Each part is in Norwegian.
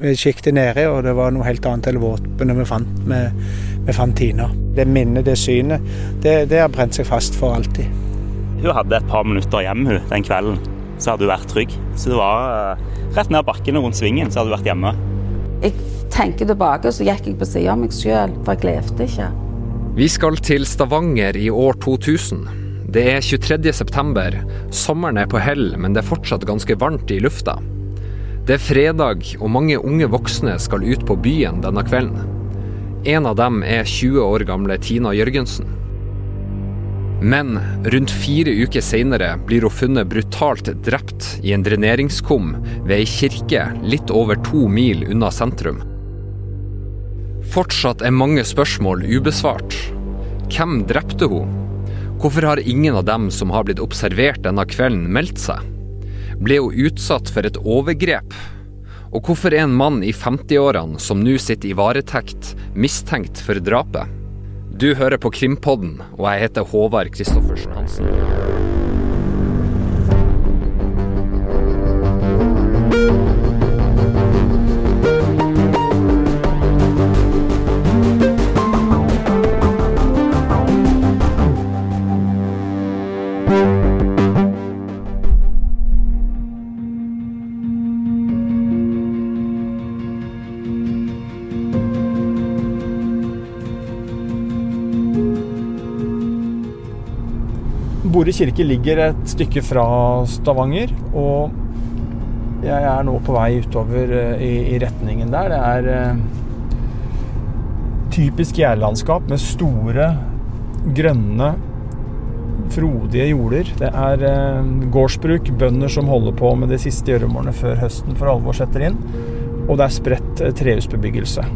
Vi kikket nedi, og det var noe helt annet enn våpenet vi fant. med, med Fantina. Det minnet, det synet, det, det har brent seg fast for alltid. Hun hadde et par minutter hjemme hun, den kvelden, så hadde hun vært trygg. Så det var uh, rett ned bakken og rundt svingen, så hadde hun vært hjemme. Jeg tenker tilbake, så gikk jeg på siden av meg sjøl, for jeg levde ikke. Vi skal til Stavanger i år 2000. Det er 23. september. Sommeren er på hell, men det er fortsatt ganske varmt i lufta. Det er fredag, og mange unge voksne skal ut på byen denne kvelden. En av dem er 20 år gamle Tina Jørgensen. Men rundt fire uker senere blir hun funnet brutalt drept i en dreneringskum ved ei kirke litt over to mil unna sentrum. Fortsatt er mange spørsmål ubesvart. Hvem drepte hun? Hvorfor har ingen av dem som har blitt observert denne kvelden, meldt seg? Ble hun utsatt for et overgrep? Og hvorfor er en mann i 50-årene som nå sitter i varetekt, mistenkt for drapet? Du hører på Krimpodden, og jeg heter Håvard Christoffersen Hansen. Bore kirke ligger et stykke fra Stavanger, og jeg er nå på vei utover eh, i, i retningen der. Det er eh, typisk gjærlandskap med store, grønne, frodige jorder. Det er eh, gårdsbruk, bønder som holder på med de siste gjøremålene før høsten for alvor setter inn. Og det er spredt eh, trehusbebyggelse.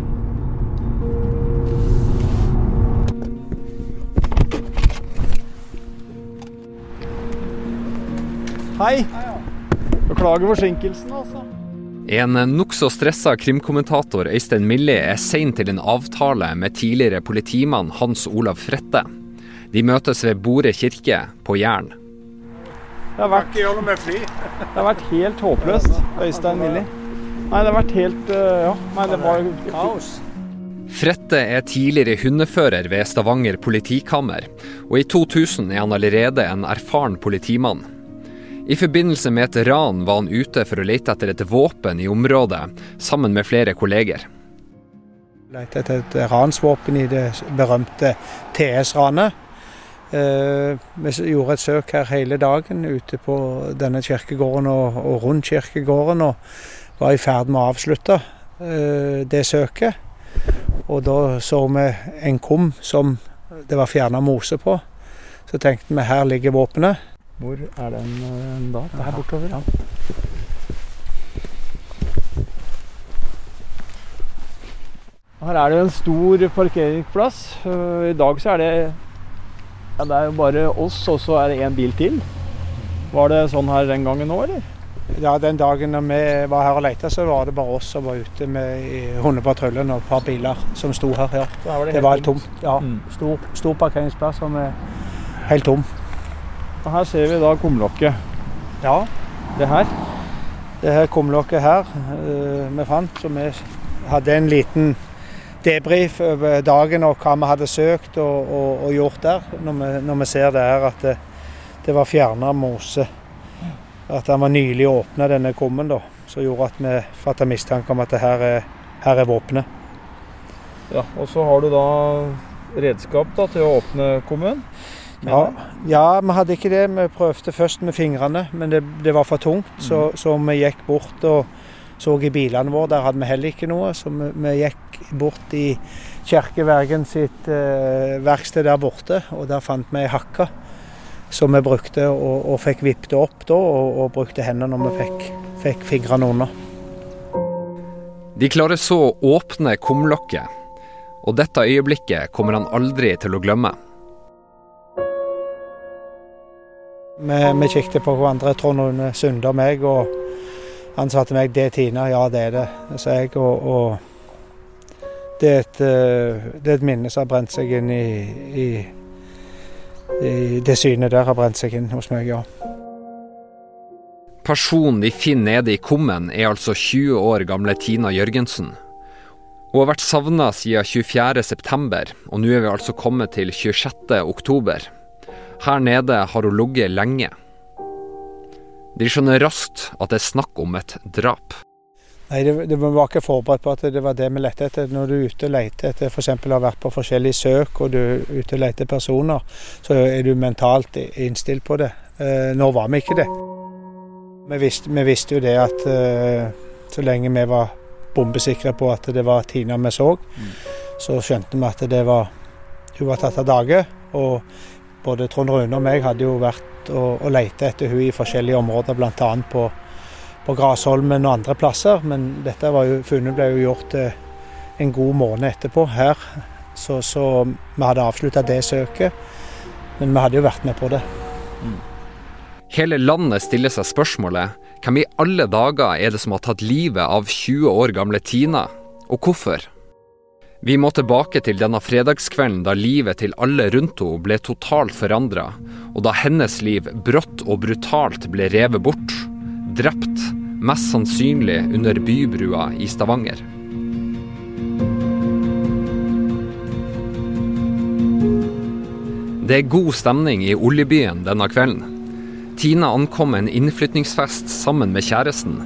Hei. Beklager forsinkelsen, altså. En nokså stressa krimkommentator, Øystein Millie, er sein til en avtale med tidligere politimann Hans Olav Frette. De møtes ved Bore kirke på Jæren. Det har vært, det har vært helt håpløst, Øystein Millie. Nei, det har vært helt øh, Ja, nei, det var kaos. Frette er tidligere hundefører ved Stavanger politikammer, og i 2000 er han allerede en erfaren politimann. I forbindelse med et ran var han ute for å lete etter et våpen i området, sammen med flere kolleger. Lette etter et ransvåpen i det berømte TS-ranet. Eh, vi gjorde et søk her hele dagen ute på denne kirkegården og, og rundt kirkegården, og var i ferd med å avslutte eh, det søket. Og da så vi en kum som det var fjerna mose på. Så tenkte vi her ligger våpenet. Hvor er den øh, da? Det er her bortover. Ja. Her er det en stor parkeringsplass. Øh, I dag så er det ja, det er jo bare oss, og så er det én bil til. Var det sånn her den gangen òg, eller? Ja, Den dagen vi var her og lette, så var det bare oss som var ute med hundepatruljen og et par biler som sto her. ja. Var Det det, var helt tomt. Ja, Mm. stor, stor parkeringsplass som er helt tom. Og her ser vi da kumlokket. Ja, Det her. det her kumlokket her uh, vi fant, så vi hadde en liten debrief over dagen og hva vi hadde søkt og, og, og gjort der, når vi, når vi ser det her at det, det var fjerna mose. At den var nylig åpna, denne kummen, da, som gjorde at vi fatta mistanke om at det her er, her er våpenet. Ja, Og så har du da redskap da til å åpne kummen. Ja, ja, vi hadde ikke det. Vi prøvde først med fingrene, men det, det var for tungt. Så, så vi gikk bort og så i bilene våre. Der hadde vi heller ikke noe. Så vi, vi gikk bort i Kirkevergen sitt eh, verksted der borte, og der fant vi ei hakke som vi brukte og, og fikk vippet opp da, og, og brukte hendene når vi fikk, fikk fingrene under. De klarer så å åpne kumlokket, og dette øyeblikket kommer han aldri til å glemme. Vi, vi kikket på hverandre, Trond Rune Sunde og meg, og han sa til meg 'det er Tina'. Ja, det er det, sa jeg. Og, og det, er et, eh, det er et minne som har brent seg inn i, i, i Det synet der har brent seg inn hos meg, ja. Personen vi finner nede i kummen, er altså 20 år gamle Tina Jørgensen. Hun har vært savna siden 24.9, og nå er vi altså kommet til 26.10. Her nede har hun ligget lenge. De skjønner raskt at det er snakk om et drap. Nei, det, det Vi var ikke forberedt på at det var det vi lette etter. Når du er ute og leter etter f.eks. har vært på forskjellige søk og du er ute og leter personer, så er du mentalt innstilt på det. Eh, nå var vi ikke det. Vi visste, vi visste jo det at eh, så lenge vi var bombesikre på at det var Tina vi så, mm. så skjønte vi at det var hun var tatt av dage. Og både Trond Rune og meg hadde jo vært og, og lete etter hun i forskjellige områder, bl.a. på på Grasholmen og andre plasser. Men dette jo, funnet ble jo gjort eh, en god måned etterpå her. Så, så vi hadde avslutta det søket. Men vi hadde jo vært med på det. Mm. Hele landet stiller seg spørsmålet hvem i alle dager er det som har tatt livet av 20 år gamle Tina, og hvorfor? Vi må tilbake til denne fredagskvelden da livet til alle rundt henne ble totalt forandra, og da hennes liv brått og brutalt ble revet bort drept, mest sannsynlig under bybrua i Stavanger. Det er god stemning i oljebyen denne kvelden. Tina ankom en innflytningsfest sammen med kjæresten.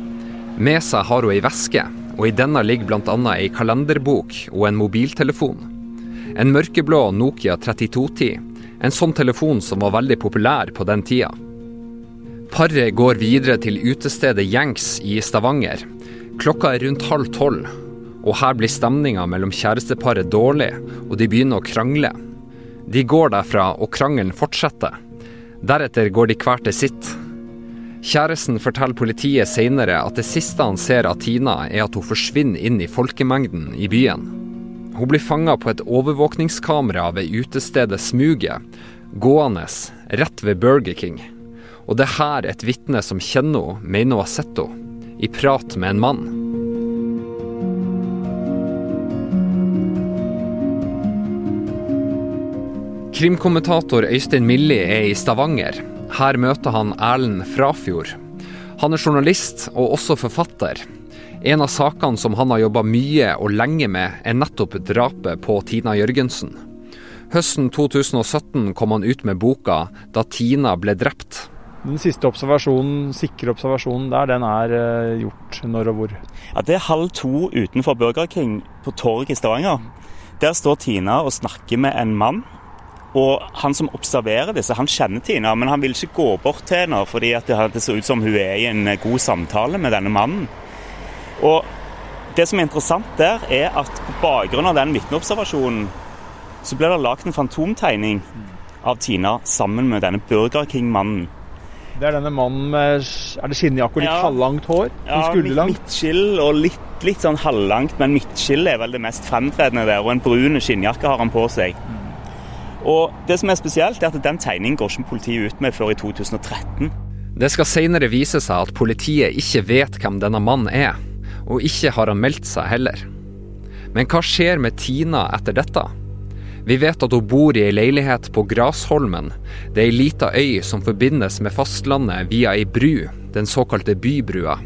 Med seg har hun ei veske, og i denne ligger bl.a. ei kalenderbok og en mobiltelefon. En mørkeblå Nokia 3210, en sånn telefon som var veldig populær på den tida. Paret går videre til utestedet Gjengs i Stavanger. Klokka er rundt halv tolv, og her blir stemninga mellom kjæresteparet dårlig, og de begynner å krangle. De går derfra, og krangelen fortsetter. Deretter går de hver til sitt. Kjæresten forteller politiet senere at det siste han ser av Tina, er at hun forsvinner inn i folkemengden i byen. Hun blir fanga på et overvåkningskamera ved utestedet Smuget, gående rett ved Burger King. Og det er her et vitne som kjenner henne, mener hun har sett henne, i prat med en mann. Krimkommentator Øystein Milli er i Stavanger. Her møter han Erlend Frafjord. Han er journalist og også forfatter. En av sakene som han har jobba mye og lenge med, er nettopp drapet på Tina Jørgensen. Høsten 2017 kom han ut med boka 'Da Tina ble drept'. Den siste observasjonen, sikre observasjonen der, den er uh, gjort når og hvor? Ja, Det er halv to utenfor Burger King på torget i Stavanger. Der står Tina og snakker med en mann. Og han som observerer disse, han kjenner Tina, men han vil ikke gå bort til henne fordi det ser ut som hun er i en eh, god samtale med denne mannen. Og det som er interessant der, er at på bakgrunn av den vitneobservasjonen så ble det lagd en fantomtegning av Tina sammen med denne Burger King-mannen. Det er denne mannen med er det skinnjakke og litt ja. halvlangt hår? Ja, litt midtskill og litt, litt, sånn halvlangt, men midtskill er vel det mest fremtredende der. Og en brun skinnjakke har han på seg. Og det som er spesielt, er at den tegningen går ikke politiet ut med før i 2013. Det skal senere vise seg at politiet ikke vet hvem denne mannen er, og ikke har han meldt seg heller. Men hva skjer med Tina etter dette? Vi vet at hun bor i ei leilighet på Grasholmen. Det er ei lita øy som forbindes med fastlandet via ei bru, den såkalte Bybrua.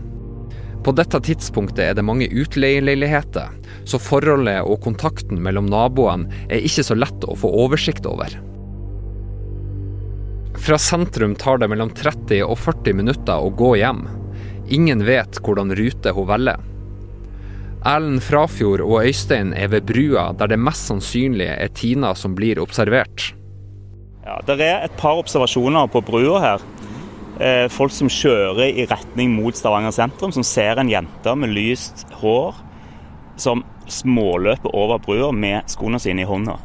På dette tidspunktet er det mange utleieleiligheter, så forholdet og kontakten mellom naboene er ikke så lett å få oversikt over. Fra sentrum tar det mellom 30 og 40 minutter å gå hjem. Ingen vet hvordan rute hun velger. Erlend Frafjord og Øystein er ved brua, der det mest sannsynlig er Tina som blir observert. Ja, Det er et par observasjoner på brua her. Eh, folk som kjører i retning mot Stavanger sentrum, som ser en jente med lyst hår som småløper over brua med skoene sine i hånda.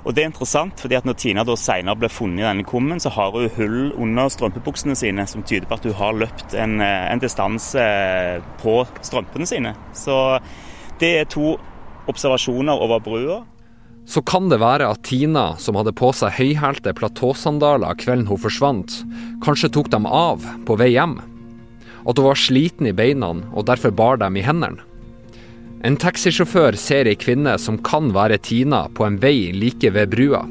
Og det er interessant, fordi at når Tina da senere ble funnet i denne kummen, så har hun hull under strømpebuksene sine, som tyder på at hun har løpt en, eh, en distanse på strømpene sine. Så det er to observasjoner over brua. Så kan det være at Tina, som hadde på seg høyhælte platåsandaler kvelden hun forsvant, kanskje tok dem av på vei hjem? At hun var sliten i beina og derfor bar dem i hendene? En taxisjåfør ser ei kvinne som kan være Tina, på en vei like ved brua.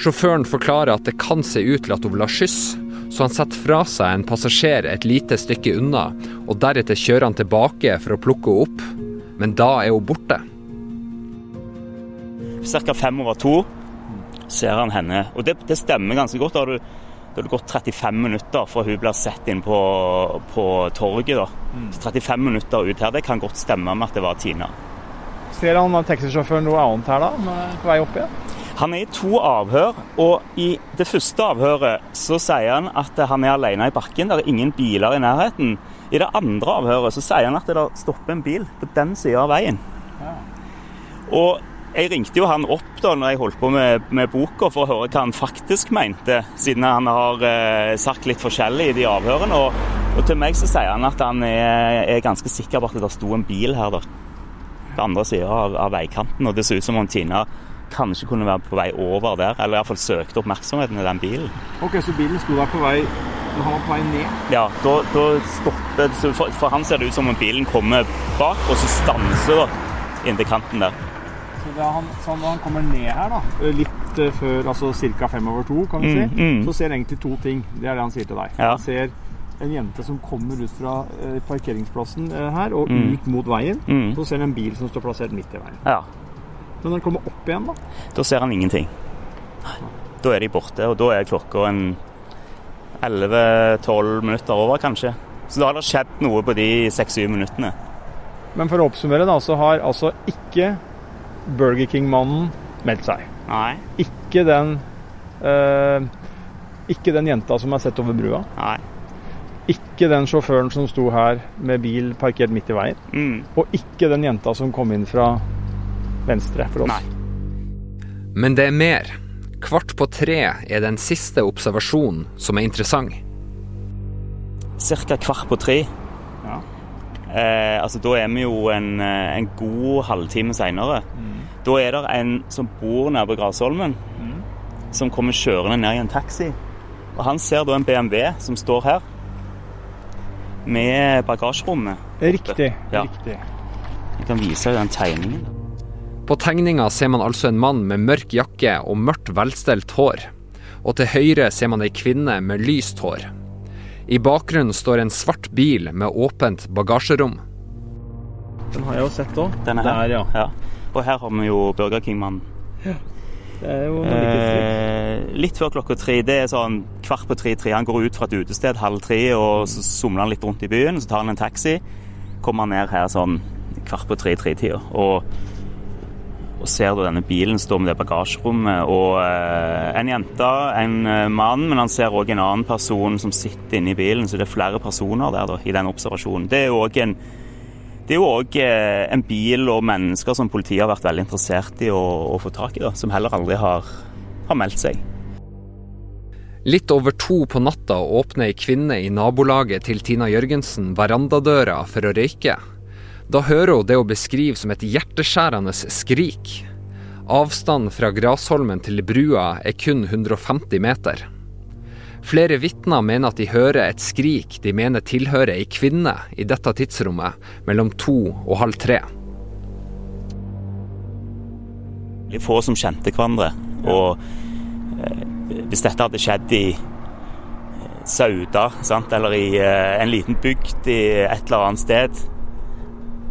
Sjåføren forklarer at det kan se ut til at hun vil ha skyss, så han setter fra seg en passasjer et lite stykke unna, og deretter kjører han tilbake for å plukke henne opp. Men da er hun borte. Ca. fem over to ser han henne. Og det, det stemmer ganske godt. Da har, du, da har du, gått 35 minutter fra hun blir sett inn på, på torget. da. Så 35 minutter ut her, det kan godt stemme med at det var Tina. Ser han taxisjåføren noe annet her da, på vei opp igjen? Han er i to avhør, og i det første avhøret så sier han at han er alene i bakken. Det er ingen biler i nærheten. I det andre avhøret så sier han at det stopper en bil på den sida av veien. Og jeg ringte jo han opp da når jeg holdt på med, med boka for å høre hva han faktisk mente, siden han har eh, sagt litt forskjellig i de avhørene. Og, og, til meg så sier han at han er, er ganske sikker på at det sto en bil her da. På andre sida av, av veikanten, og det ser ut som om Tina kanskje kunne være på vei over der, eller iallfall søkte oppmerksomheten i den bilen. Ok, Så bilen sto der på vei han var på vei ned? Ja, da, da stopper for, for, han ser det ut som om bilen kommer bak, og så stanser da inntil kanten der. Så, han, sånn, når han kommer ned her, da, litt uh, før, altså ca. fem over to, kan vi Mm, si, mm. så ser han egentlig to ting. Det er det han sier til deg. Ja. Han ser en jente som kommer ut fra eh, parkeringsplassen eh, her og Mm. ut mot veien. Mm. Så ser han en bil som står plassert midt i veien. Ja, Men når han kommer opp igjen, da Da ser han ingenting. Da er de borte, og da er klokka en 11-12 minutter over, kanskje. Så da har det skjedd noe på de 6-7 minuttene. Men for å oppsummere, da, så har altså ikke Burger King-mannen meldt seg. Nei. Ikke den eh, Ikke den jenta som er sett over brua. Nei. Ikke den sjåføren som sto her med bil parkert midt i veien. Mm. Og ikke den jenta som kom inn fra venstre for oss. Nei. Men det er mer. Kvart på tre er den siste observasjonen som er interessant. Cirka kvart på tre. Ja. Eh, altså, da er vi jo en, eh, en god halvtime seinere. Da er det en som bor nede på Grasholmen, som kommer kjørende ned i en taxi. Og Han ser da en BMW som står her, med bagasjerommet. Riktig. Ja. riktig. Jeg kan vise deg den tegningen. På tegninga ser man altså en mann med mørk jakke og mørkt velstelt hår. Og til høyre ser man ei kvinne med lyst hår. I bakgrunnen står en svart bil med åpent bagasjerom. Den har jeg jo sett òg. Denne her. Der, ja. Ja. Og her har vi jo Burger King-mannen. Distrikt. Eh, litt før klokka tre. Det er sånn kvart på tre-tre. Han går ut fra et utested halv tre, og så somler han litt rundt i byen. Så tar han en taxi. Kommer han ned her sånn kvart på tre-tre-tida. Og, og ser da denne bilen stå med det bagasjerommet. Og eh, en jente, en eh, mann, men han ser òg en annen person som sitter inne i bilen. Så det er flere personer der da, i den observasjonen. Det er jo òg en òg en bil og mennesker som politiet har vært veldig interessert i å, å få tak i, da, som heller aldri har, har meldt seg. Litt over to på natta åpner ei kvinne i nabolaget til Tina Jørgensen verandadøra for å røyke. Da hører hun det hun beskriver som et hjerteskjærende skrik. Avstanden fra Grasholmen til brua er kun 150 meter. Flere vitner mener at de hører et skrik de mener tilhører ei kvinne i dette tidsrommet mellom to og halv tre. Det er få som kjente hverandre. Og eh, hvis dette hadde skjedd i eh, Sauda, sant? eller i eh, en liten bygd i et eller annet sted,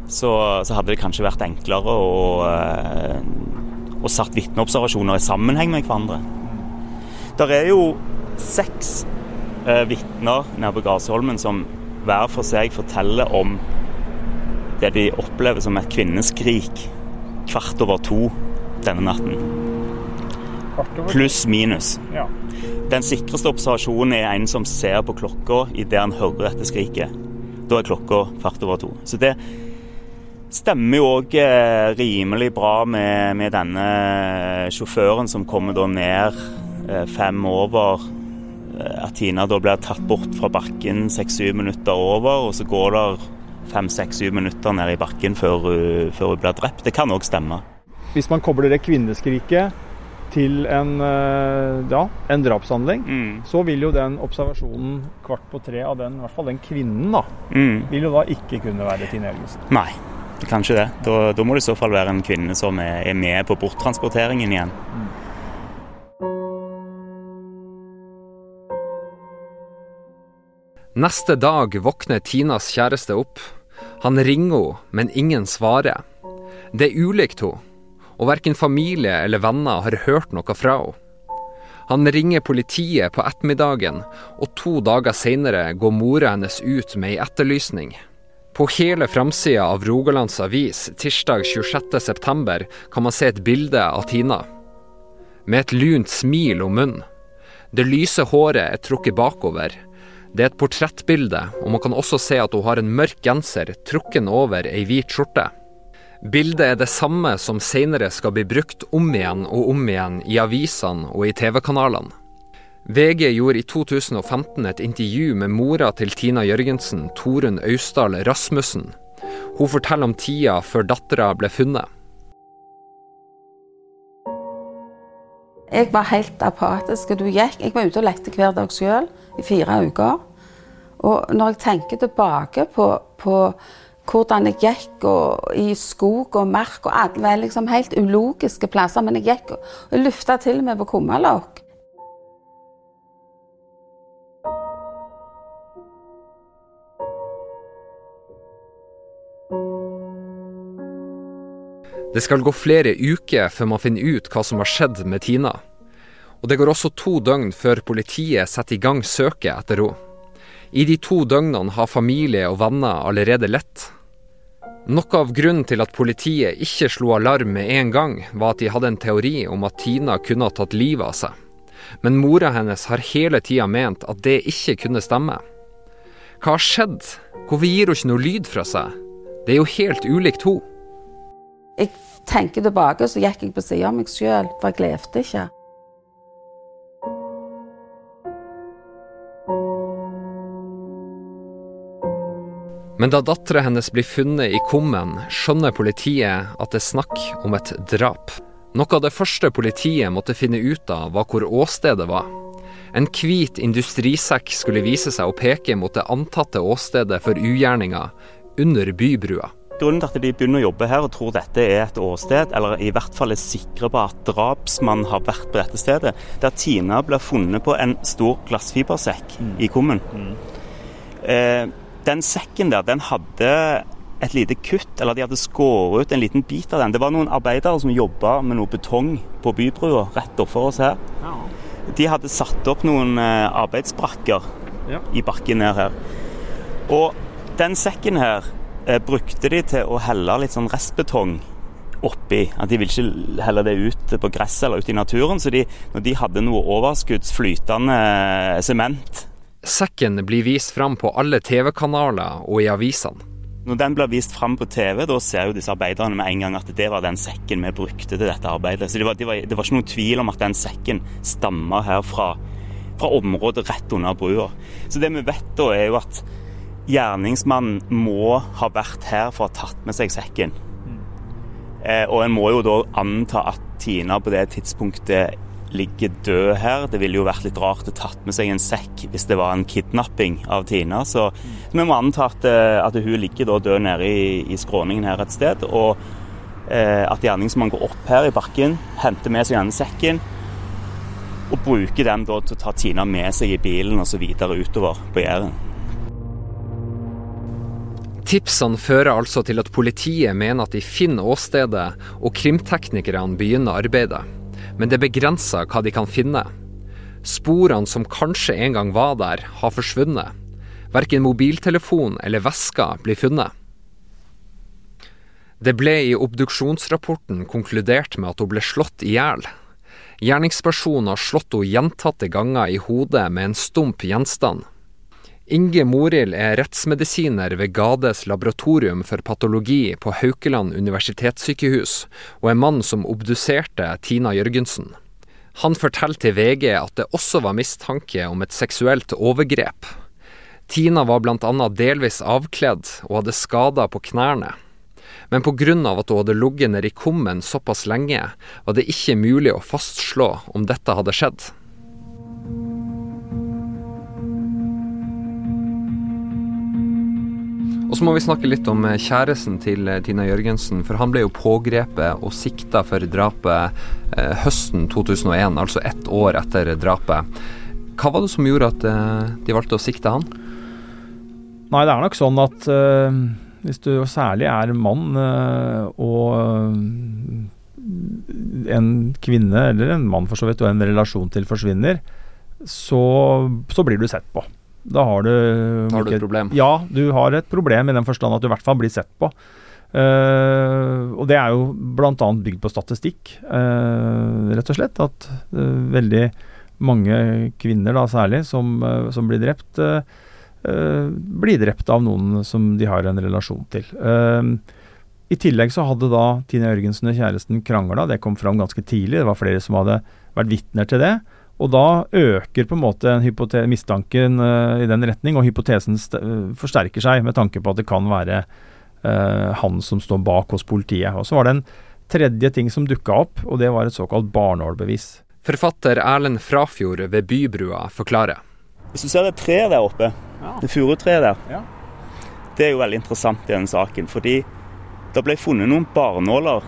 så, så hadde det kanskje vært enklere å, eh, å satt vitneobservasjoner i sammenheng med hverandre. Der er jo seks eh, vitner nede på Grasholmen som hver for seg forteller om det de opplever som et kvinneskrik kvart over to denne natten. Pluss minus. Ja. Den sikreste observasjonen er en som ser på klokka idet han hører dette skriket. Da er klokka kvart over to. Så det stemmer jo òg rimelig bra med, med denne sjåføren som kommer da ned eh, fem over. eh, At Tina da blir tatt bort fra bakken seks-syv minutter over, og så går det fem-seks-syv minutter ned i bakken før hun, før hun blir drept. Det kan òg stemme. Hvis man kobler det kvinneskriket til en, eh, ja, en drapshandling, Mm. så vil jo den observasjonen kvart på tre av den, i hvert fall den kvinnen, da, Mm. vil jo da ikke kunne være Tine Jørgensen. Nei, det kan ikke det. Da, da må det i så fall være en kvinne som er, er med på borttransporteringen igjen. Neste dag våkner Tinas kjæreste opp. Han ringer henne, men ingen svarer. Det er ulikt henne, og verken familie eller venner har hørt noe fra henne. Han ringer politiet på ettermiddagen, og to dager seinere går mora hennes ut med ei etterlysning. På hele framsida av Rogalands Avis tirsdag 26.9 kan man se et bilde av Tina. Med et lunt smil om munnen. Det lyse håret er trukket bakover. Det er et portrettbilde, og man kan også se at hun har en mørk genser trukken over ei hvit skjorte. Bildet er det samme som senere skal bli brukt om igjen og om igjen i avisene og i TV-kanalene. VG gjorde i 2015 et intervju med mora til Tina Jørgensen, Torunn Austdal Rasmussen. Hun forteller om tida før dattera ble funnet. Jeg var helt apatisk. Du gikk, jeg var ute og lekte hver dag sjøl i fire uker. Og når jeg tenker tilbake på, på hvordan jeg gikk i skog og mark og alle liksom helt ulogiske plasser, men jeg gikk og, lufta til og med på kummalokk. Det skal gå flere uker før man finner ut hva som har skjedd med Tina. Og det går også to døgn før politiet setter i gang søket etter henne. I de to døgnene har familie og venner allerede lett. Noe av grunnen til at politiet ikke slo alarm med en gang, var at de hadde en teori om at Tina kunne ha tatt livet av seg. Men mora hennes har hele tida ment at det ikke kunne stemme. Hva har skjedd? Hvorfor gir hun ikke noe lyd fra seg? Det er jo helt ulikt henne. Jeg tenker tilbake, så gikk jeg på sida av meg sjøl, for jeg levde ikke. Men da dattera hennes blir funnet i kummen, skjønner politiet at det er snakk om et drap. Noe av det første politiet måtte finne ut av, var hvor åstedet var. En hvit industrisekk skulle vise seg å peke mot det antatte åstedet for ugjerninga, under bybrua. Grunnen til at de begynner å jobbe her og tror dette er et åsted, eller i hvert fall er sikre på at drapsmannen har vært på dette stedet, det er Tina ble funnet på en stor glassfibersekk mm. i kummen. Mm. Eh, den sekken der, den hadde et lite kutt, eller de hadde skåret ut en liten bit av den. Det var noen arbeidere som jobba med noe betong på bybrua rett overfor oss her. Ja. De hadde satt opp noen eh, arbeidsbrakker ja. i bakken ned her. Og den sekken her brukte de til å helle litt sånn restbetong oppi. At de ville ikke helle det ut på gresset eller ut i naturen. Så de, når de hadde noe overskuddsflytende eh, sement Sekken blir vist fram på alle TV-kanaler og i avisene. Når den blir vist fram på TV, da ser jo disse arbeiderne med en gang at det var den sekken vi brukte til dette arbeidet. Så det var, det var, det var ikke noen tvil om at den sekken stammer her fra, fra området rett under brua. Så det vi vet da, er jo at gjerningsmannen må ha vært her for å ha tatt med seg sekken. Eh, og en må jo da anta at Tina på det tidspunktet ligger død her. Det ville jo vært litt rart å tatt med seg en sekk hvis det var en kidnapping av Tina. Så, så vi må anta at, eh, at, hun ligger da død nede i, i skråningen her et sted. Og eh, at gjerningsmannen går opp her i bakken, henter med seg denne sekken. Og bruker den da til å ta Tina med seg i bilen og så videre utover på Jæren. Tipsene fører altså til at politiet mener at de finner åstedet, og krimteknikerne begynner arbeidet men det begrenser hva de kan finne. Sporene som kanskje en gang var der, har forsvunnet. Verken mobiltelefon eller vesker blir funnet. Det ble i obduksjonsrapporten konkludert med at hun ble slått i hjel. Gjerningspersonen har slått henne gjentatte ganger i hodet med en stump gjenstand. Inge Morild er rettsmedisiner ved Gades laboratorium for patologi på Haukeland universitetssykehus, og er mann som obduserte Tina Jørgensen. Han forteller til VG at det også var mistanke om et seksuelt overgrep. Tina var bl.a. delvis avkledd og hadde skader på knærne. Men pga. at hun hadde ligget i kummen såpass lenge, var det ikke mulig å fastslå om dette hadde skjedd. Og så må vi snakke litt om eh, kjæresten til eh, Tina Jørgensen. For han ble jo pågrepet og sikta for drapet eh, høsten 2001, altså ett år etter drapet. Hva var det som gjorde at eh, de valgte å sikte han? Nei, det er nok sånn at eh, hvis du særlig er mann uh, og en kvinne, eller en mann for så vidt, og en relasjon til forsvinner, så, så blir du sett på. Da har du har du et problem. Ja, du har et problem i den forstand at du i hvert fall blir sett på. Uh, og det er jo bl.a. bygd på statistikk, uh, rett og slett. At uh, veldig mange kvinner, da særlig, som, som blir drept, blir drept av noen som de har en relasjon til. I tillegg så hadde da Tine Jørgensen og kjæresten krangla. Det kom fram ganske tidlig. Det var flere som hadde vært vitner til det. Og da øker på en måte mistanken i den retning, og hypotesen forsterker seg med tanke på at det kan være uh, han som står bak hos politiet. Og Så var det en tredje ting som dukka opp, og det var et såkalt barnålbevis. Forfatter Erlend Frafjord ved Bybrua forklarer. Hvis du ser det treet der oppe, ja. det furutreet der, ja. det er jo veldig interessant i denne saken. Fordi det ble funnet noen barnåler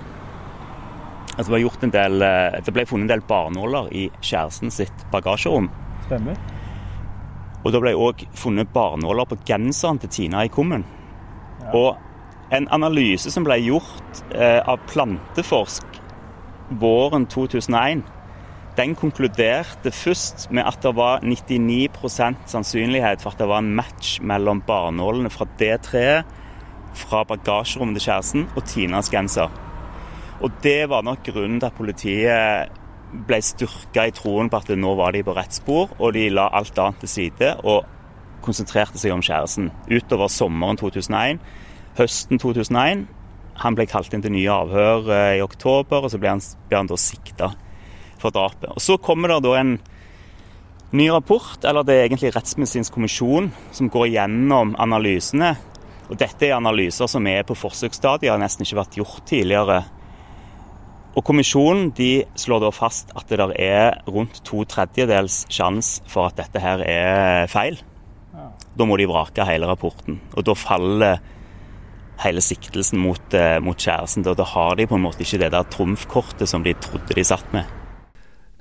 Altså det, del, eh, det ble funnet en del barnåler i kjæresten sitt bagasjerom. Stemmer. Og det ble òg funnet barnåler på genseren til Tina i kummen. Ja. Og en analyse som ble gjort eh, av Planteforsk våren 2001, den konkluderte først med at det var 99 sannsynlighet for at det var en match mellom barnålene fra det treet, fra bagasjerommet til kjæresten og Tinas genser. Og det var nok grunnen til at politiet ble styrka i troen på at nå var de på rett spor, og de la alt annet til side og konsentrerte seg om kjæresten. Utover sommeren 2001 høsten 2001. Han ble kalt inn til nye avhør eh, i oktober, og så ble han, ble han da sikta for drapet. Og Så kommer det da en ny rapport, eller det er egentlig Rettsmedisinsk kommisjon, som går gjennom analysene. Og Dette er analyser som er på forsøksstadiet, har nesten ikke vært gjort tidligere. Og Kommisjonen de slår da fast at det der er rundt to tredjedels sjanse for at dette her er feil. Da må de vrake hele rapporten. Og da faller hele siktelsen mot, eh, mot kjæresten. Da, da har de på en måte ikke det der trumfkortet som de trodde de satt med.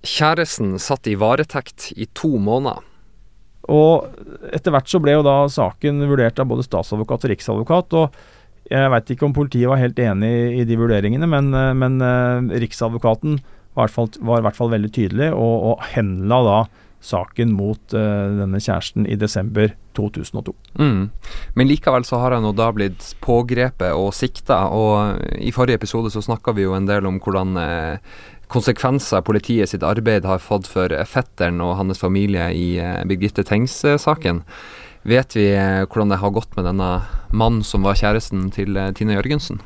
Kjæresten satt i varetekt i to måneder. Og etter hvert så ble jo da saken vurdert av både statsadvokat og riksadvokat. og jeg veit ikke om politiet var helt enig i de vurderingene, men, eh, men uh, Riksadvokaten var, i hvert fall veldig tydelig og, og henla da saken mot uh, denne kjæresten i desember 2002. Mm. Men likevel så har han da blitt pågrepet og sikta, og i forrige episode så snakka vi jo en del om hvordan uh, konsekvenser politiet sitt arbeid har fått for fetteren og hans familie i uh, Birgitte Tengs-saken. Vet vi eh, hvordan det har gått med denne mannen som var kjæresten til eh, Tine Jørgensen?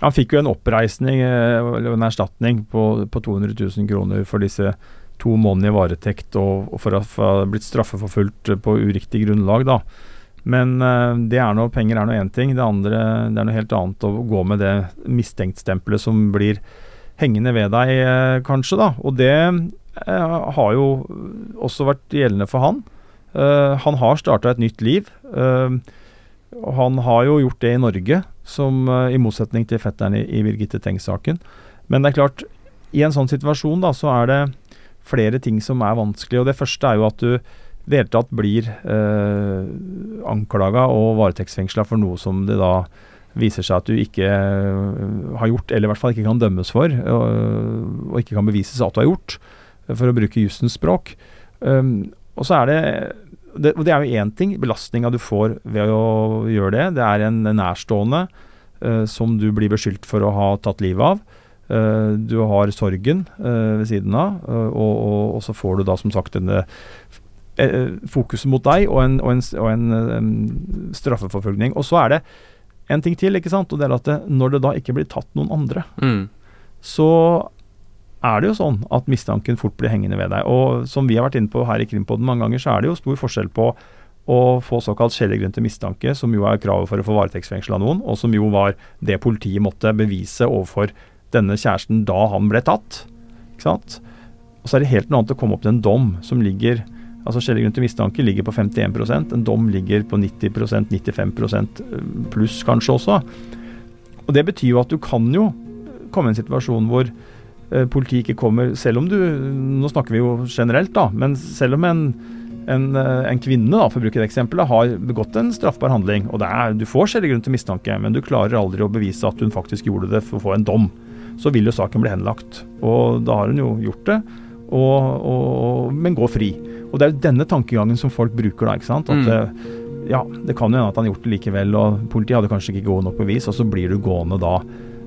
Han fikk jo en oppreisning, eh, eller en erstatning, på, på 200 000 kroner for disse to måneder i varetekt og, og for å ha blitt straffeforfulgt på uriktig grunnlag. da. Men det er noe, penger er nå én ting. Det andre det er noe helt annet å gå med det mistenkt-stempelet som blir hengende ved deg, kanskje. da. Og det har jo også vært gjeldende for han. Han har starta et nytt liv. og han har jo gjort det i Norge, som, i motsetning til fetteren i, i Birgitte Tengs-saken. Men det er klart, i en sånn situasjon da, så er det flere ting som er vanskelig. og Det første er jo at du i det hele tatt blir eh, anklaga og varetektsfengsla for noe som det da viser seg at du ikke har gjort, eller i hvert fall ikke kan dømmes for, og, og ikke kan bevises at du har gjort, for å bruke jussens språk. Um, og så er det det, og det er jo én ting, belastninga du får ved å gjøre det. Det er en, en nærstående uh, som du blir beskyldt for å ha tatt livet av. Uh, du har sorgen uh, ved siden av, og, og, og, så får du da som sagt denne fokuset mot deg og en, og en, en, en straffeforfølgning. Og så er det en ting til, ikke sant, og det er at det, når det da ikke blir tatt noen andre, mm. så er det jo sånn at mistanken fort blir hengende ved deg. Og som vi har vært inne på her i Krimpodden mange ganger, så er det jo stor forskjell på å få såkalt skjellegrunn til mistanke, som jo er kravet for å få varetektsfengsla noen, og som jo var det politiet måtte bevise overfor denne kjæresten da han ble tatt. Ikke sant? Og så er det helt noe annet å komme opp til en dom som ligger altså Skjellegrunn til mistanke ligger på 51% en dom ligger på 90% 95 eh, pluss kanskje også. Og Det betyr jo at du kan jo komme i en situasjon hvor politiet ikke kommer Selv om du Nå snakker vi jo generelt, da. Men selv om en en, en, kvinne, da, for å bruke det eksempelet, har begått en straffbar handling, og er, du får skjellig grunn til mistanke, men du klarer aldri å bevise at hun faktisk gjorde det for å få en dom, så vil jo saken bli henlagt. Og da har hun jo gjort det, og, og, men går fri. Og det er jo denne tankegangen som folk bruker da, ikke sant. At mm. ja, det kan jo hende at han har gjort det likevel, og politiet hadde kanskje ikke gode nok bevis, og så blir du gående da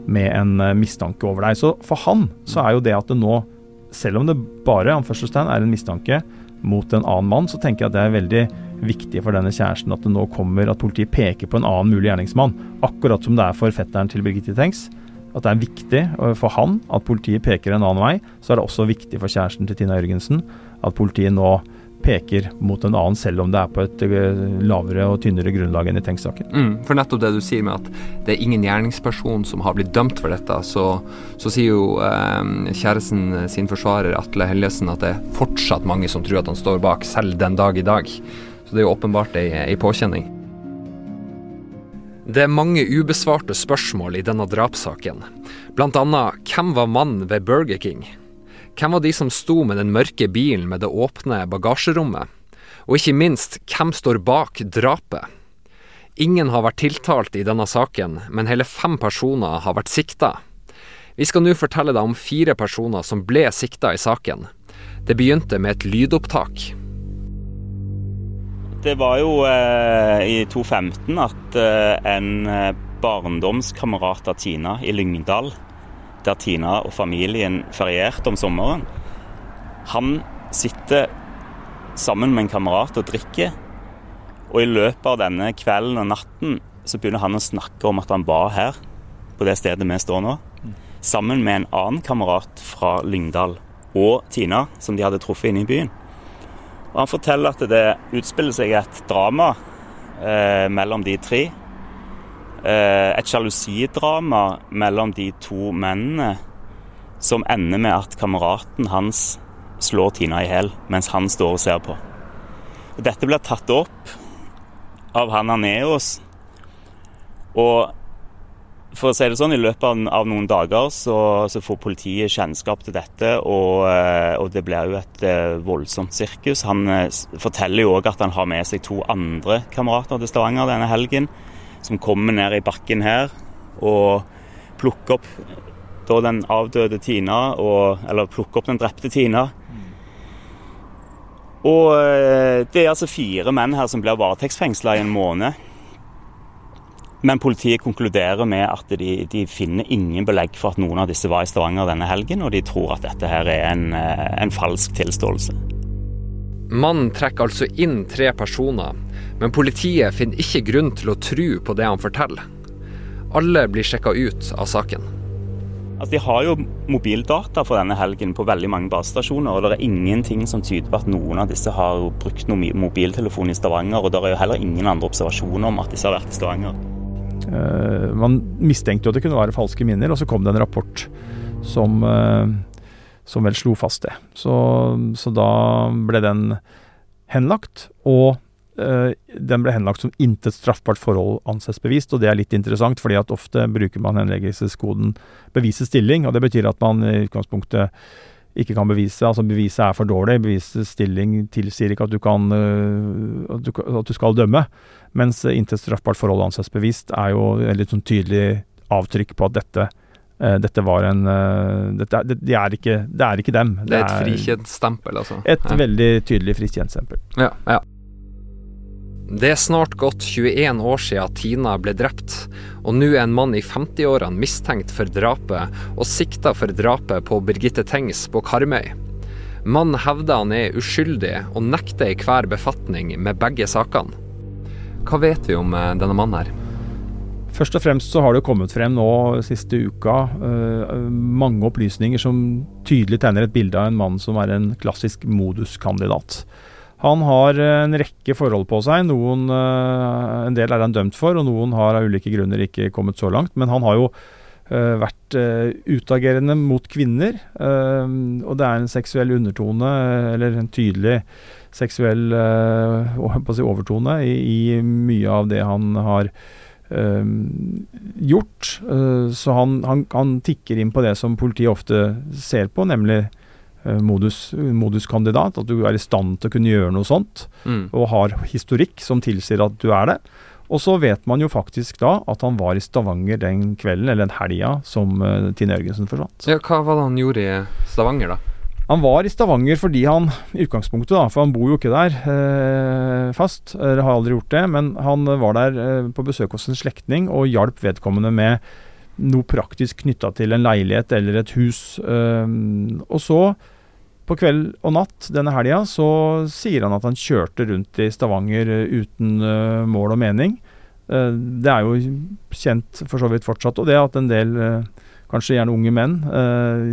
med en eh, mistanke over deg. Så for han så er jo det at det nå, selv om det bare anførselstegn, er en mistanke mot en annen mann, så tenker jeg at det er veldig viktig for denne kjæresten at det nå kommer at politiet peker på en annen mulig gjerningsmann. Akkurat som det er for fetteren til Birgitte Tengs. At det er viktig for han at politiet peker en annen vei. Så er det også viktig for kjæresten til Tina Jørgensen at politiet nå peker mot en annen, selv om det er på et eh, lavere og tynnere grunnlag enn i Tengs-saken. Mm, for nettopp det du sier med at det er ingen gjerningsperson som har blitt dømt for dette, så, så sier jo eh, kjæresten sin forsvarer Atle Hellesen at det er fortsatt mange som tror at han står bak, selv den dag i dag. Så det er jo åpenbart ei, ei påkjenning. Det er mange ubesvarte spørsmål i denne drapssaken. Blant annet hvem var mannen ved Burger King? Hvem var de som sto med den mørke bilen med det åpne bagasjerommet? Og ikke minst, hvem står bak drapet? Ingen har vært tiltalt i denne saken, men hele fem personer har vært sikta. Vi skal nå fortelle deg om fire personer som ble sikta i saken. Det begynte med et lydopptak. Det var jo eh, i 2015 at eh, en eh, barndomskamerat av Tina i Lyngdal der Tina og familien ferierte om sommeren. Han sitter sammen med en kamerat og drikker. Og i løpet av denne kvelden og natten så begynner han å snakke om at han var her, på det stedet vi står nå, sammen med en annen kamerat fra Lyngdal og Tina, som de hadde truffet inne i byen. Og Han forteller at det utspiller seg et drama eh, mellom de tre. Eh, et sjalusidrama mellom de to mennene som ender med at kameraten hans slår Tina i hjel mens han står og ser på. Dette blir tatt opp av han Aneos. Og for å si det sånn, i løpet av, noen dager så, så får politiet kjennskap til dette, og, eh, og det blir jo et uh, voldsomt sirkus. Han forteller jo òg at han har med seg to andre kamerater til Stavanger denne helgen som kommer ned i bakken her og plukker opp da den avdøde Tina, og, eller plukker opp den drepte Tina. Og eh, det er altså fire menn her som blir varetektsfengsla i en måned. Men politiet konkluderer med at de, de, finner ingen belegg for at noen av disse var i Stavanger denne helgen, og de tror at dette her er en, eh, en falsk tilståelse. Mannen trekker altså inn tre personer, men politiet finner ikke grunn til å tro på det han forteller. Alle blir sjekka ut av saken. Altså, de har jo mobildata for denne helgen på veldig mange basestasjoner. og Det er ingenting som tyder på at noen av disse har brukt noen mobiltelefon i Stavanger. Og det er jo heller ingen andre observasjoner om at disse har vært i Stavanger. Uh, man mistenkte jo at det kunne være falske minner, og så kom det en rapport som, uh, som vel slo fast det. Så, så da ble den henlagt. Og Eh, den ble henlagt som intet straffbart forhold anses bevist, og det er litt interessant, fordi at ofte bruker man henleggelseskoden bevisets stilling, og det betyr at man i utgangspunktet ikke kan bevise, altså beviset er for dårlig, bevisets stilling tilsier ikke at du, kan, eh, at du, at du skal dømme, mens intet straffbart forhold anses bevist er jo et litt sånn tydelig avtrykk på at dette dette var en dette, det, det, er ikke, det, er ikke, dem. Det, er et frikjent stempel, altså? Et ja. veldig tydelig frikjent stempel. Ja, ja. Det er snart gått 21 år siden Tina ble drept, og nå er en mann i 50-årene mistenkt for drapet og sikta for drapet på Birgitte Tengs på Karmøy. Mannen hevder han er uskyldig og nekter i hver befatning med begge sakene. Hva vet vi om eh, denne mannen her? Først og fremst så har det kommet frem nå siste uka uh, mange opplysninger som tydelig tegner et bilde av en mann som er en klassisk moduskandidat. Han har eh, en rekke forhold på seg. Noen, uh, en del er han dømt for, og noen har av ulike grunner ikke kommet så langt. Men han har jo uh, vært utagerende mot kvinner. Og det er en seksuell undertone, eller en tydelig seksuell si overtone, i, i, mye av det han har gjort. Så han, han, han, tikker inn på det som politiet ofte ser på, nemlig eh, modus, moduskandidat, at du er i stand til å kunne gjøre noe sånt, Mm. og har historikk som tilsier at du er det. Og så vet man jo faktisk da at han var i Stavanger den kvelden, eller den helga, som uh, Tine Jørgensen forsvant. Ja, hva var det han gjorde i Stavanger, da? Han var i Stavanger fordi han, i utgangspunktet da, for han bor jo ikke der eh, fast, eller har aldri gjort det, men han var der eh, på besøk hos en slektning og hjalp vedkommende med noe praktisk knytta til en leilighet eller et hus. Eh, og så, på kveld og natt denne helga, så sier han at han kjørte rundt i Stavanger eh, uten eh, mål og mening. Eh, det er jo kjent for så vidt fortsatt, og det at en del eh, Kanskje gjerne unge menn eh,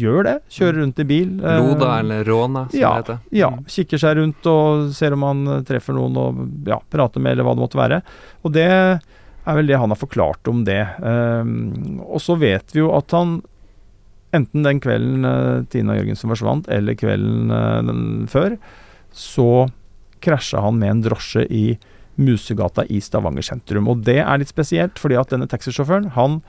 gjør det. Kjører rundt i bil. eh, Loda eller Råna, som ja, det heter. ja, Mm. kikker seg rundt og ser om han eh, treffer noen og ja, prater med, eller hva det måtte være. Og det er vel det han har forklart om det. Eh, og så vet vi jo at han enten den kvelden eh, Tina Jørgensen forsvant, eller kvelden eh, den før, så krasja han med en drosje i Musegata i Stavanger sentrum. Og det er litt spesielt, fordi at denne taxisjåføren, han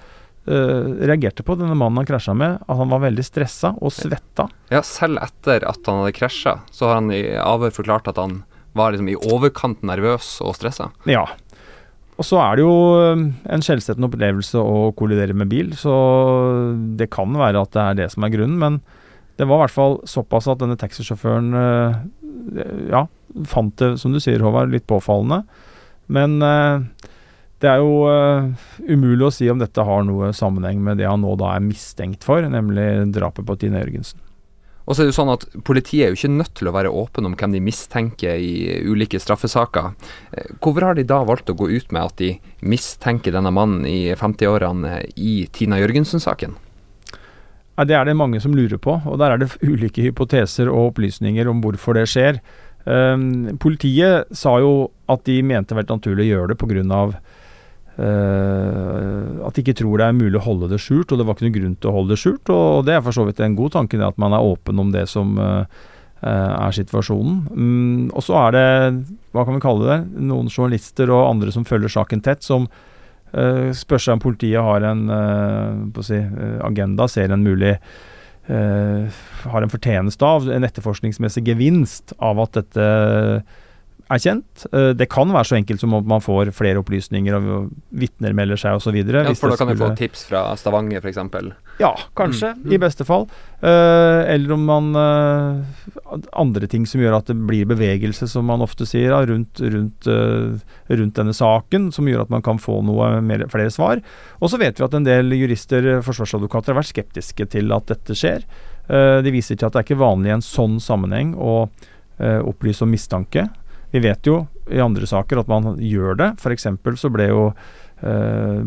eh, reagerte på denne mannen han krasja med, at han var veldig stressa og svetta. Ja, selv etter at han hadde krasja, så har han i avhør forklart at han var liksom i overkant nervøs og stressa. Ja. Og så er det jo en skjellsettende opplevelse å kollidere med bil, så det kan være at det er det som er grunnen. Men det var i hvert fall såpass at denne taxisjåføren uh, ja, fant det, som du sier Håvard, litt påfallende. Men ø, det er jo uh, umulig å si om dette har noe sammenheng med det han nå da er mistenkt for, nemlig drapet på Tine Jørgensen. Og så er det jo sånn at Politiet er jo ikke nødt til å være åpen om hvem de mistenker i ulike straffesaker. Eh, Hvorfor har de da valgt å gå ut med at de mistenker denne mannen i 50-årene i Tina Jørgensen-saken? Nei, Det er det mange som lurer på, og der er det ulike hypoteser og opplysninger om hvorfor det skjer. Ehm, politiet sa jo at de mente det var naturlig å gjøre det pga. Uh, at de ikke tror det er mulig å holde det skjult, og det var ikke noen grunn til å holde det skjult. Og det er for så vidt en god tanke, at man er åpen om det som eh, er situasjonen. Um, og så er det, hva kan vi kalle det, noen journalister og andre som følger saken tett, som uh, spør seg om politiet har en si, agenda, ser en mulig Har en fortjeneste av, en etterforskningsmessig gevinst av at dette er kjent. Eh, det kan være så enkelt som om man får flere opplysninger, og vitner melder seg osv. Ja, for da kan du få tips fra Stavanger, f.eks. Ja, kanskje, Mm, i beste fall. Eh, eller om man eh, Andre ting som gjør at det blir bevegelse, som man ofte sier, rundt, rundt, rundt denne saken, som gjør at man kan få noe mer, flere svar. Og så vet vi at en del jurister, forsvarsadvokater, har vært skeptiske til at dette skjer. De viser til at det er ikke vanlig i en sånn sammenheng å opplyse om mistanke. Vi vet jo i andre saker at man gjør det. F.eks. så ble jo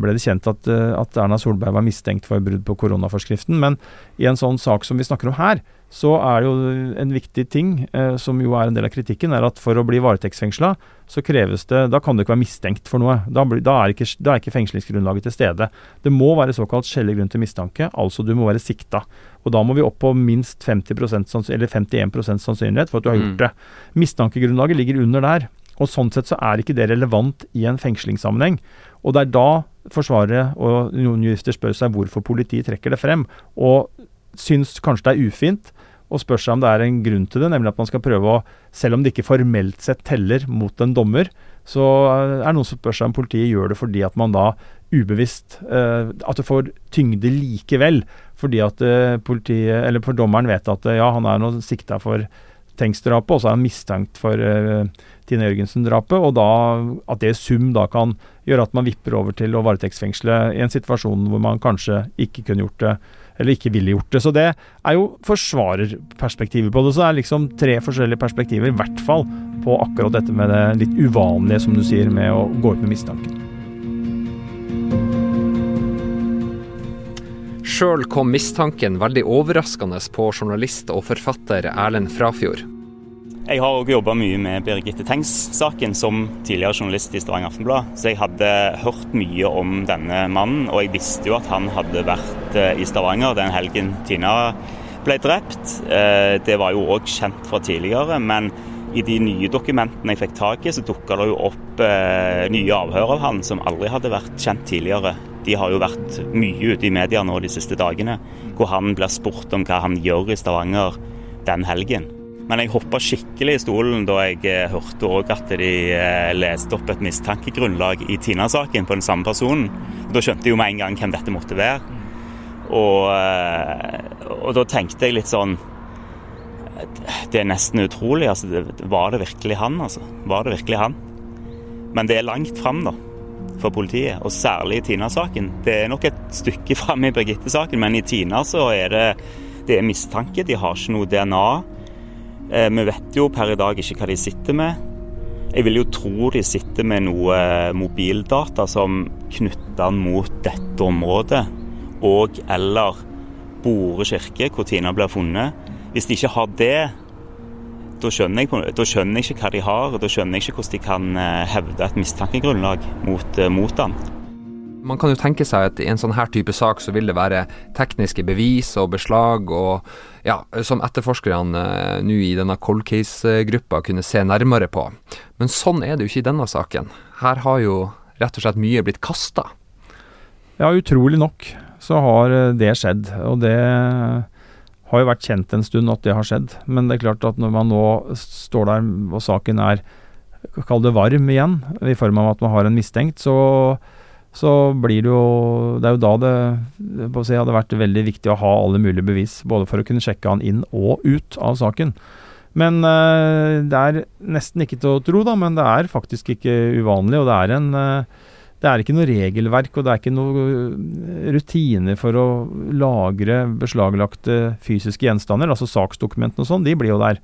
ble det kjent at, eh, at Erna Solberg var mistenkt for brudd på koronaforskriften. Men i en sånn sak som vi snakker om her, så er det jo en viktig ting, eh, som jo er en del av kritikken, er at for å bli varetektsfengsla, så kreves det Da kan du ikke være mistenkt for noe. Da, da, er ikke, da er ikke fengslingsgrunnlaget til stede. Det må være såkalt skjellig grunn til mistanke, altså du må være sikta. Og da må vi opp på minst 50% eller 51% sannsynlighet for at du har gjort Mm. det. Mistankegrunnlaget ligger under der. Og sånn sett så er ikke det relevant i en fengslingssammenheng. Og det er da Forsvaret og noen jurister spør seg hvorfor politiet trekker det frem, og syns kanskje det er ufint, og spør seg om det er en grunn til det, nemlig at man skal prøve å, selv om det ikke formelt sett teller mot en dommer, så er det noen som spør seg om politiet gjør det fordi at man da ubevisst eh, At det får tyngde likevel, fordi at eh, politiet, eller for dommeren vet at eh, ja, han er nå sikta for Tengs-drapet, og så er han mistenkt for uh, Tine Jørgensen-drapet, og da at det i sum da kan gjøre at man vipper over til å varetektsfengsle i en situasjon hvor man kanskje ikke kunne gjort det, eller ikke ville gjort det. Så det er jo forsvarerperspektivet på det. Så det er liksom tre forskjellige perspektiver, i hvert fall på akkurat dette med det litt uvanlige, som du sier, med å gå ut med mistanken. Sjøl kom mistanken veldig overraskende på journalist og forfatter Erlend Frafjord. Jeg har òg jobba mye med Birgitte Tengs-saken som tidligere journalist i Stavanger Aftenblad. Så jeg hadde hørt mye om denne mannen, og jeg visste jo at han hadde vært eh, i Stavanger den helgen Tina ble drept. Eh, Det var jo òg kjent fra tidligere, men i de nye dokumentene jeg fikk tak i, så dukka det jo opp eh, nye avhør av han som aldri hadde vært kjent tidligere. de har jo vært mye ute i media nå de siste dagene, hvor han blir spurt om hva han gjør i Stavanger den helgen. Men jeg hoppa skikkelig i stolen da jeg eh, hørte òg at de eh, leste opp et mistankegrunnlag i Tina-saken på den samme personen. Da skjønte jeg jo med en gang hvem dette måtte være. Og, eh, og da tenkte jeg litt sånn Det er nesten utrolig. Altså, var det virkelig han, altså? Var det virkelig han? Men det er langt fram, da for politiet, og særlig i Tina-saken. Det er nok et stykke fram i Birgitte-saken, men i Tina så er det, det er mistanke. De har ikke noe DNA. Eh, vi vet jo per i dag ikke hva de sitter med. Jeg vil jo tro de sitter med noe mobildata som knytter mot dette området, og eller Bore kirke, hvor Tina blir funnet. Hvis de ikke har det, da skjønner, jeg, da skjønner jeg ikke hva de har, og da skjønner jeg ikke hvordan de kan eh, hevde et mistankegrunnlag mot, eh, mot ham. Man kan jo tenke seg at i en sånn her type sak så vil det være tekniske bevis og beslag og ja, som etterforskerne uh, nå i denne cold case-gruppa kunne se nærmere på. Men sånn er det jo ikke i denne saken. Her har jo rett og slett mye blitt kasta. Ja, utrolig nok så har eh, det skjedd. Og det har jo vært kjent en stund at det har skjedd. Men det er klart at når man nå står der og saken er kall det varm igjen, i form av at man har en mistenkt, så så blir det jo Det er jo da det å si, hadde vært veldig viktig å ha alle mulige bevis, både for å kunne sjekke han inn og ut av saken. Men uh, det er nesten ikke til å tro, da, men det er faktisk ikke uvanlig. Og det er, en, uh, det er ikke noe regelverk og det er ikke noe rutiner for å lagre beslaglagte fysiske gjenstander, altså saksdokumentene og sånn, de blir jo der.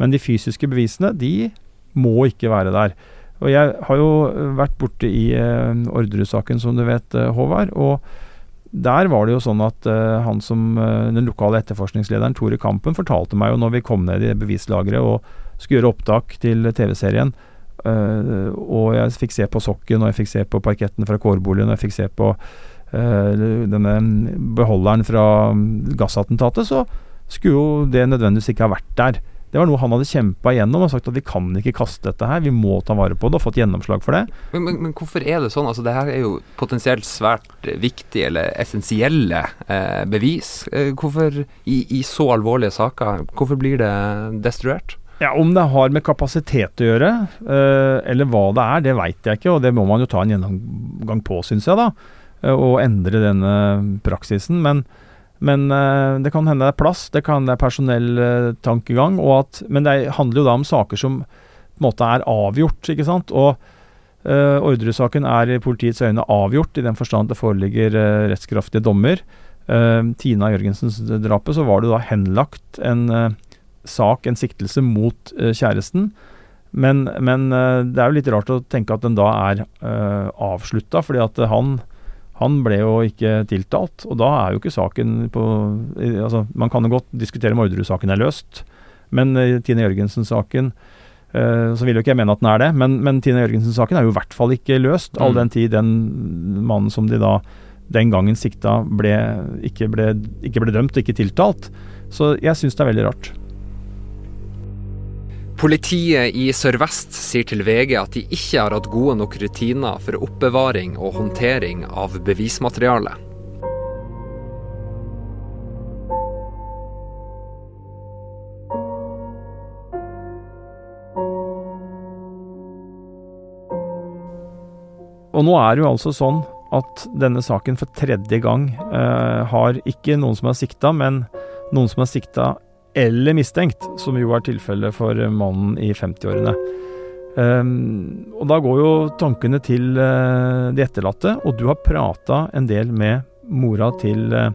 Men de fysiske bevisene, de må ikke være der. Og jeg har jo vært borte i eh, Orderud-saken, som du vet, uh, Håvard. Og der var det jo sånn at uh, han som uh, den lokale etterforskningslederen, Tore Kampen, fortalte meg jo når vi kom ned i bevislageret og skulle gjøre opptak til TV-serien, og jeg fikk se på sokken, og jeg fikk se på parketten fra kårboligen, og jeg fikk se på denne beholderen fra gassattentatet, så skulle jo det nødvendigvis ikke ha vært der. Det var noe han hadde kjempa igjennom og sagt at vi kan ikke kaste dette her, vi må ta vare på det, og fått gjennomslag for det. Men, men, men hvorfor er det sånn? Altså, det her er jo potensielt svært viktige eller essensielle eh, bevis. Eh, hvorfor, i, i, så alvorlige saker, hvorfor blir det destruert? Ja, Om det har med kapasitet å gjøre, eh, eller hva det er, det veit jeg ikke. Og det må man jo ta en gjennomgang på, syns jeg, da. Eh, og endre denne praksisen. Men men uh, det kan hende det er plass, det kan hende det er personelltankegang. Uh, men det handler jo da om saker som på en måte er avgjort, ikke sant. Og uh, Orderud-saken er i politiets øyne avgjort, i den forstand at det foreligger uh, rettskraftige dommer. Tina Jørgensens drapet, så var det da henlagt en sak, en siktelse, mot kjæresten. Men, men det er jo litt rart å tenke at den da er uh, avslutta, fordi at han han ble jo ikke tiltalt, og da er jo ikke saken på altså Man kan jo godt diskutere om Orderud-saken er løst, men uh, Tine Jørgensen-saken uh, Så vil jo ikke jeg mene at den er det, men, men Tine Jørgensen-saken er jo i hvert fall ikke løst, mm. all den tid den mannen som de da den gangen sikta, ble, ikke, ble, ikke ble dømt og ikke tiltalt. Så jeg syns det er veldig rart. Politiet i Sør-Vest sier til VG at de ikke har hatt gode nok rutiner for oppbevaring og håndtering av bevismateriale. Og nå er det jo altså sånn at denne saken for tredje gang eh, har ikke noen som har sikta, men noen som har sikta eller mistenkt, som jo er tilfellet for mannen i 50-årene. Um, og da går jo tankene til uh, de etterlatte, og du har prata en del med mora til uh,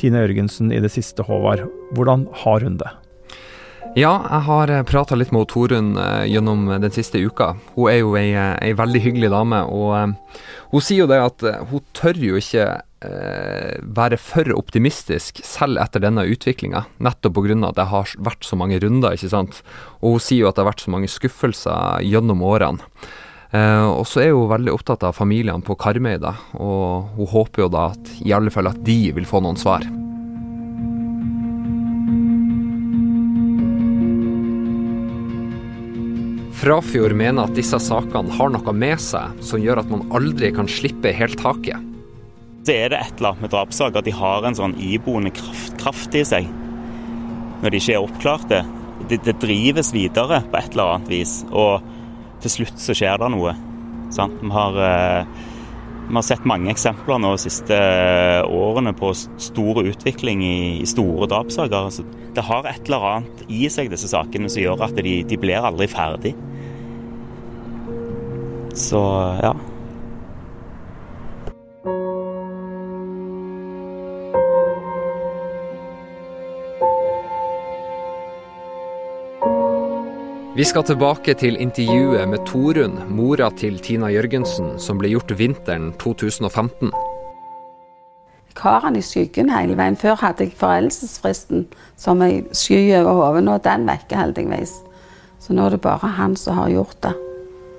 Tine Jørgensen i det siste, Håvard. Hvordan har hun det? Ja, jeg har prata litt med Torunn gjennom den siste uka. Hun er jo ei, ei veldig hyggelig dame, og hun sier jo det at hun tør jo ikke eh, være for optimistisk selv etter denne utviklinga, nettopp pga. at det har vært så mange runder, ikke sant. Og hun sier jo at det har vært så mange skuffelser gjennom årene. Eh, og så er hun veldig opptatt av familiene på Karmøy, da, og hun håper jo da at i alle fall at de vil få noen svar. Frafjord mener at disse sakene har noe med seg som gjør at man aldri kan slippe helt taket. Så er det et eller annet med drapssaker at de har en sånn iboende kraft, kraft i seg når de ikke er oppklarte. Det, det, drives videre på et eller annet vis, og til slutt så skjer det noe. Sant? Vi har, eh, vi har sett mange eksempler nå de siste årene på stor utvikling i, i store drapssaker. Altså, det har et eller annet i seg, disse sakene, som gjør at de, de blir aldri ferdig. Så ja. Vi skal tilbake til intervjuet med Torunn, mora til Tina Jørgensen, som ble gjort vinteren 2015. Jeg har han i skyggen hele veien. Før hadde jeg foreldelsesfristen som ei sky over hodet. Nå er den vekke, heldigvis. Så nå er det bare han som har gjort det.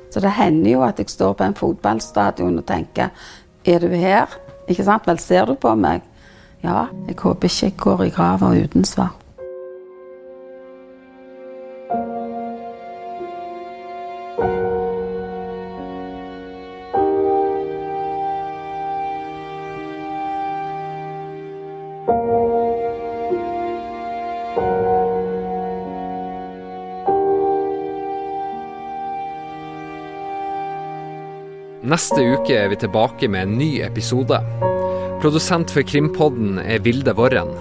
Så det hender jo at jeg står på en fotballstadion og tenker Er du her? Ikke sant? Vel, ser du på meg? Ja. Jeg håper ikke jeg går i grava uten svar. Neste uke er vi tilbake med en ny episode. Produsent for Krimpodden er Vilde Worren.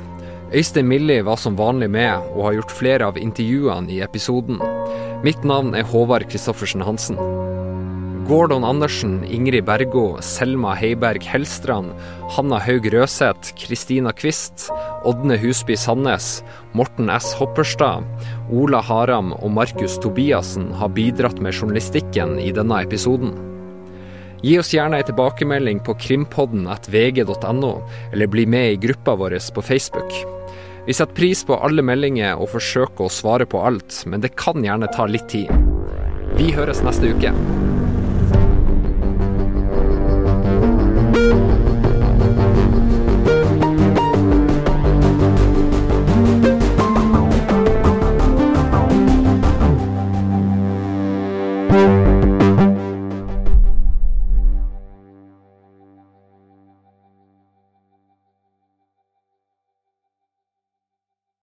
Øystein Milli var som vanlig med, og har gjort flere av intervjuene i episoden. Mitt navn er Håvard Christoffersen Hansen. Gordon Andersen, Ingrid Bergo, Selma Heiberg Hellstrand, Hanna Haug Røseth, Kristina Kvist, Ådne Husby Sandnes, Morten S. Hopperstad, Ola Haram og Markus Tobiassen har bidratt med journalistikken i denne episoden. Gi oss gjerne ei tilbakemelding på krimpodden at vg.no, eller bli med i gruppa vår på Facebook. Vi setter pris på alle meldinger og forsøker å svare på alt, men det kan gjerne ta litt tid. Vi høres neste uke.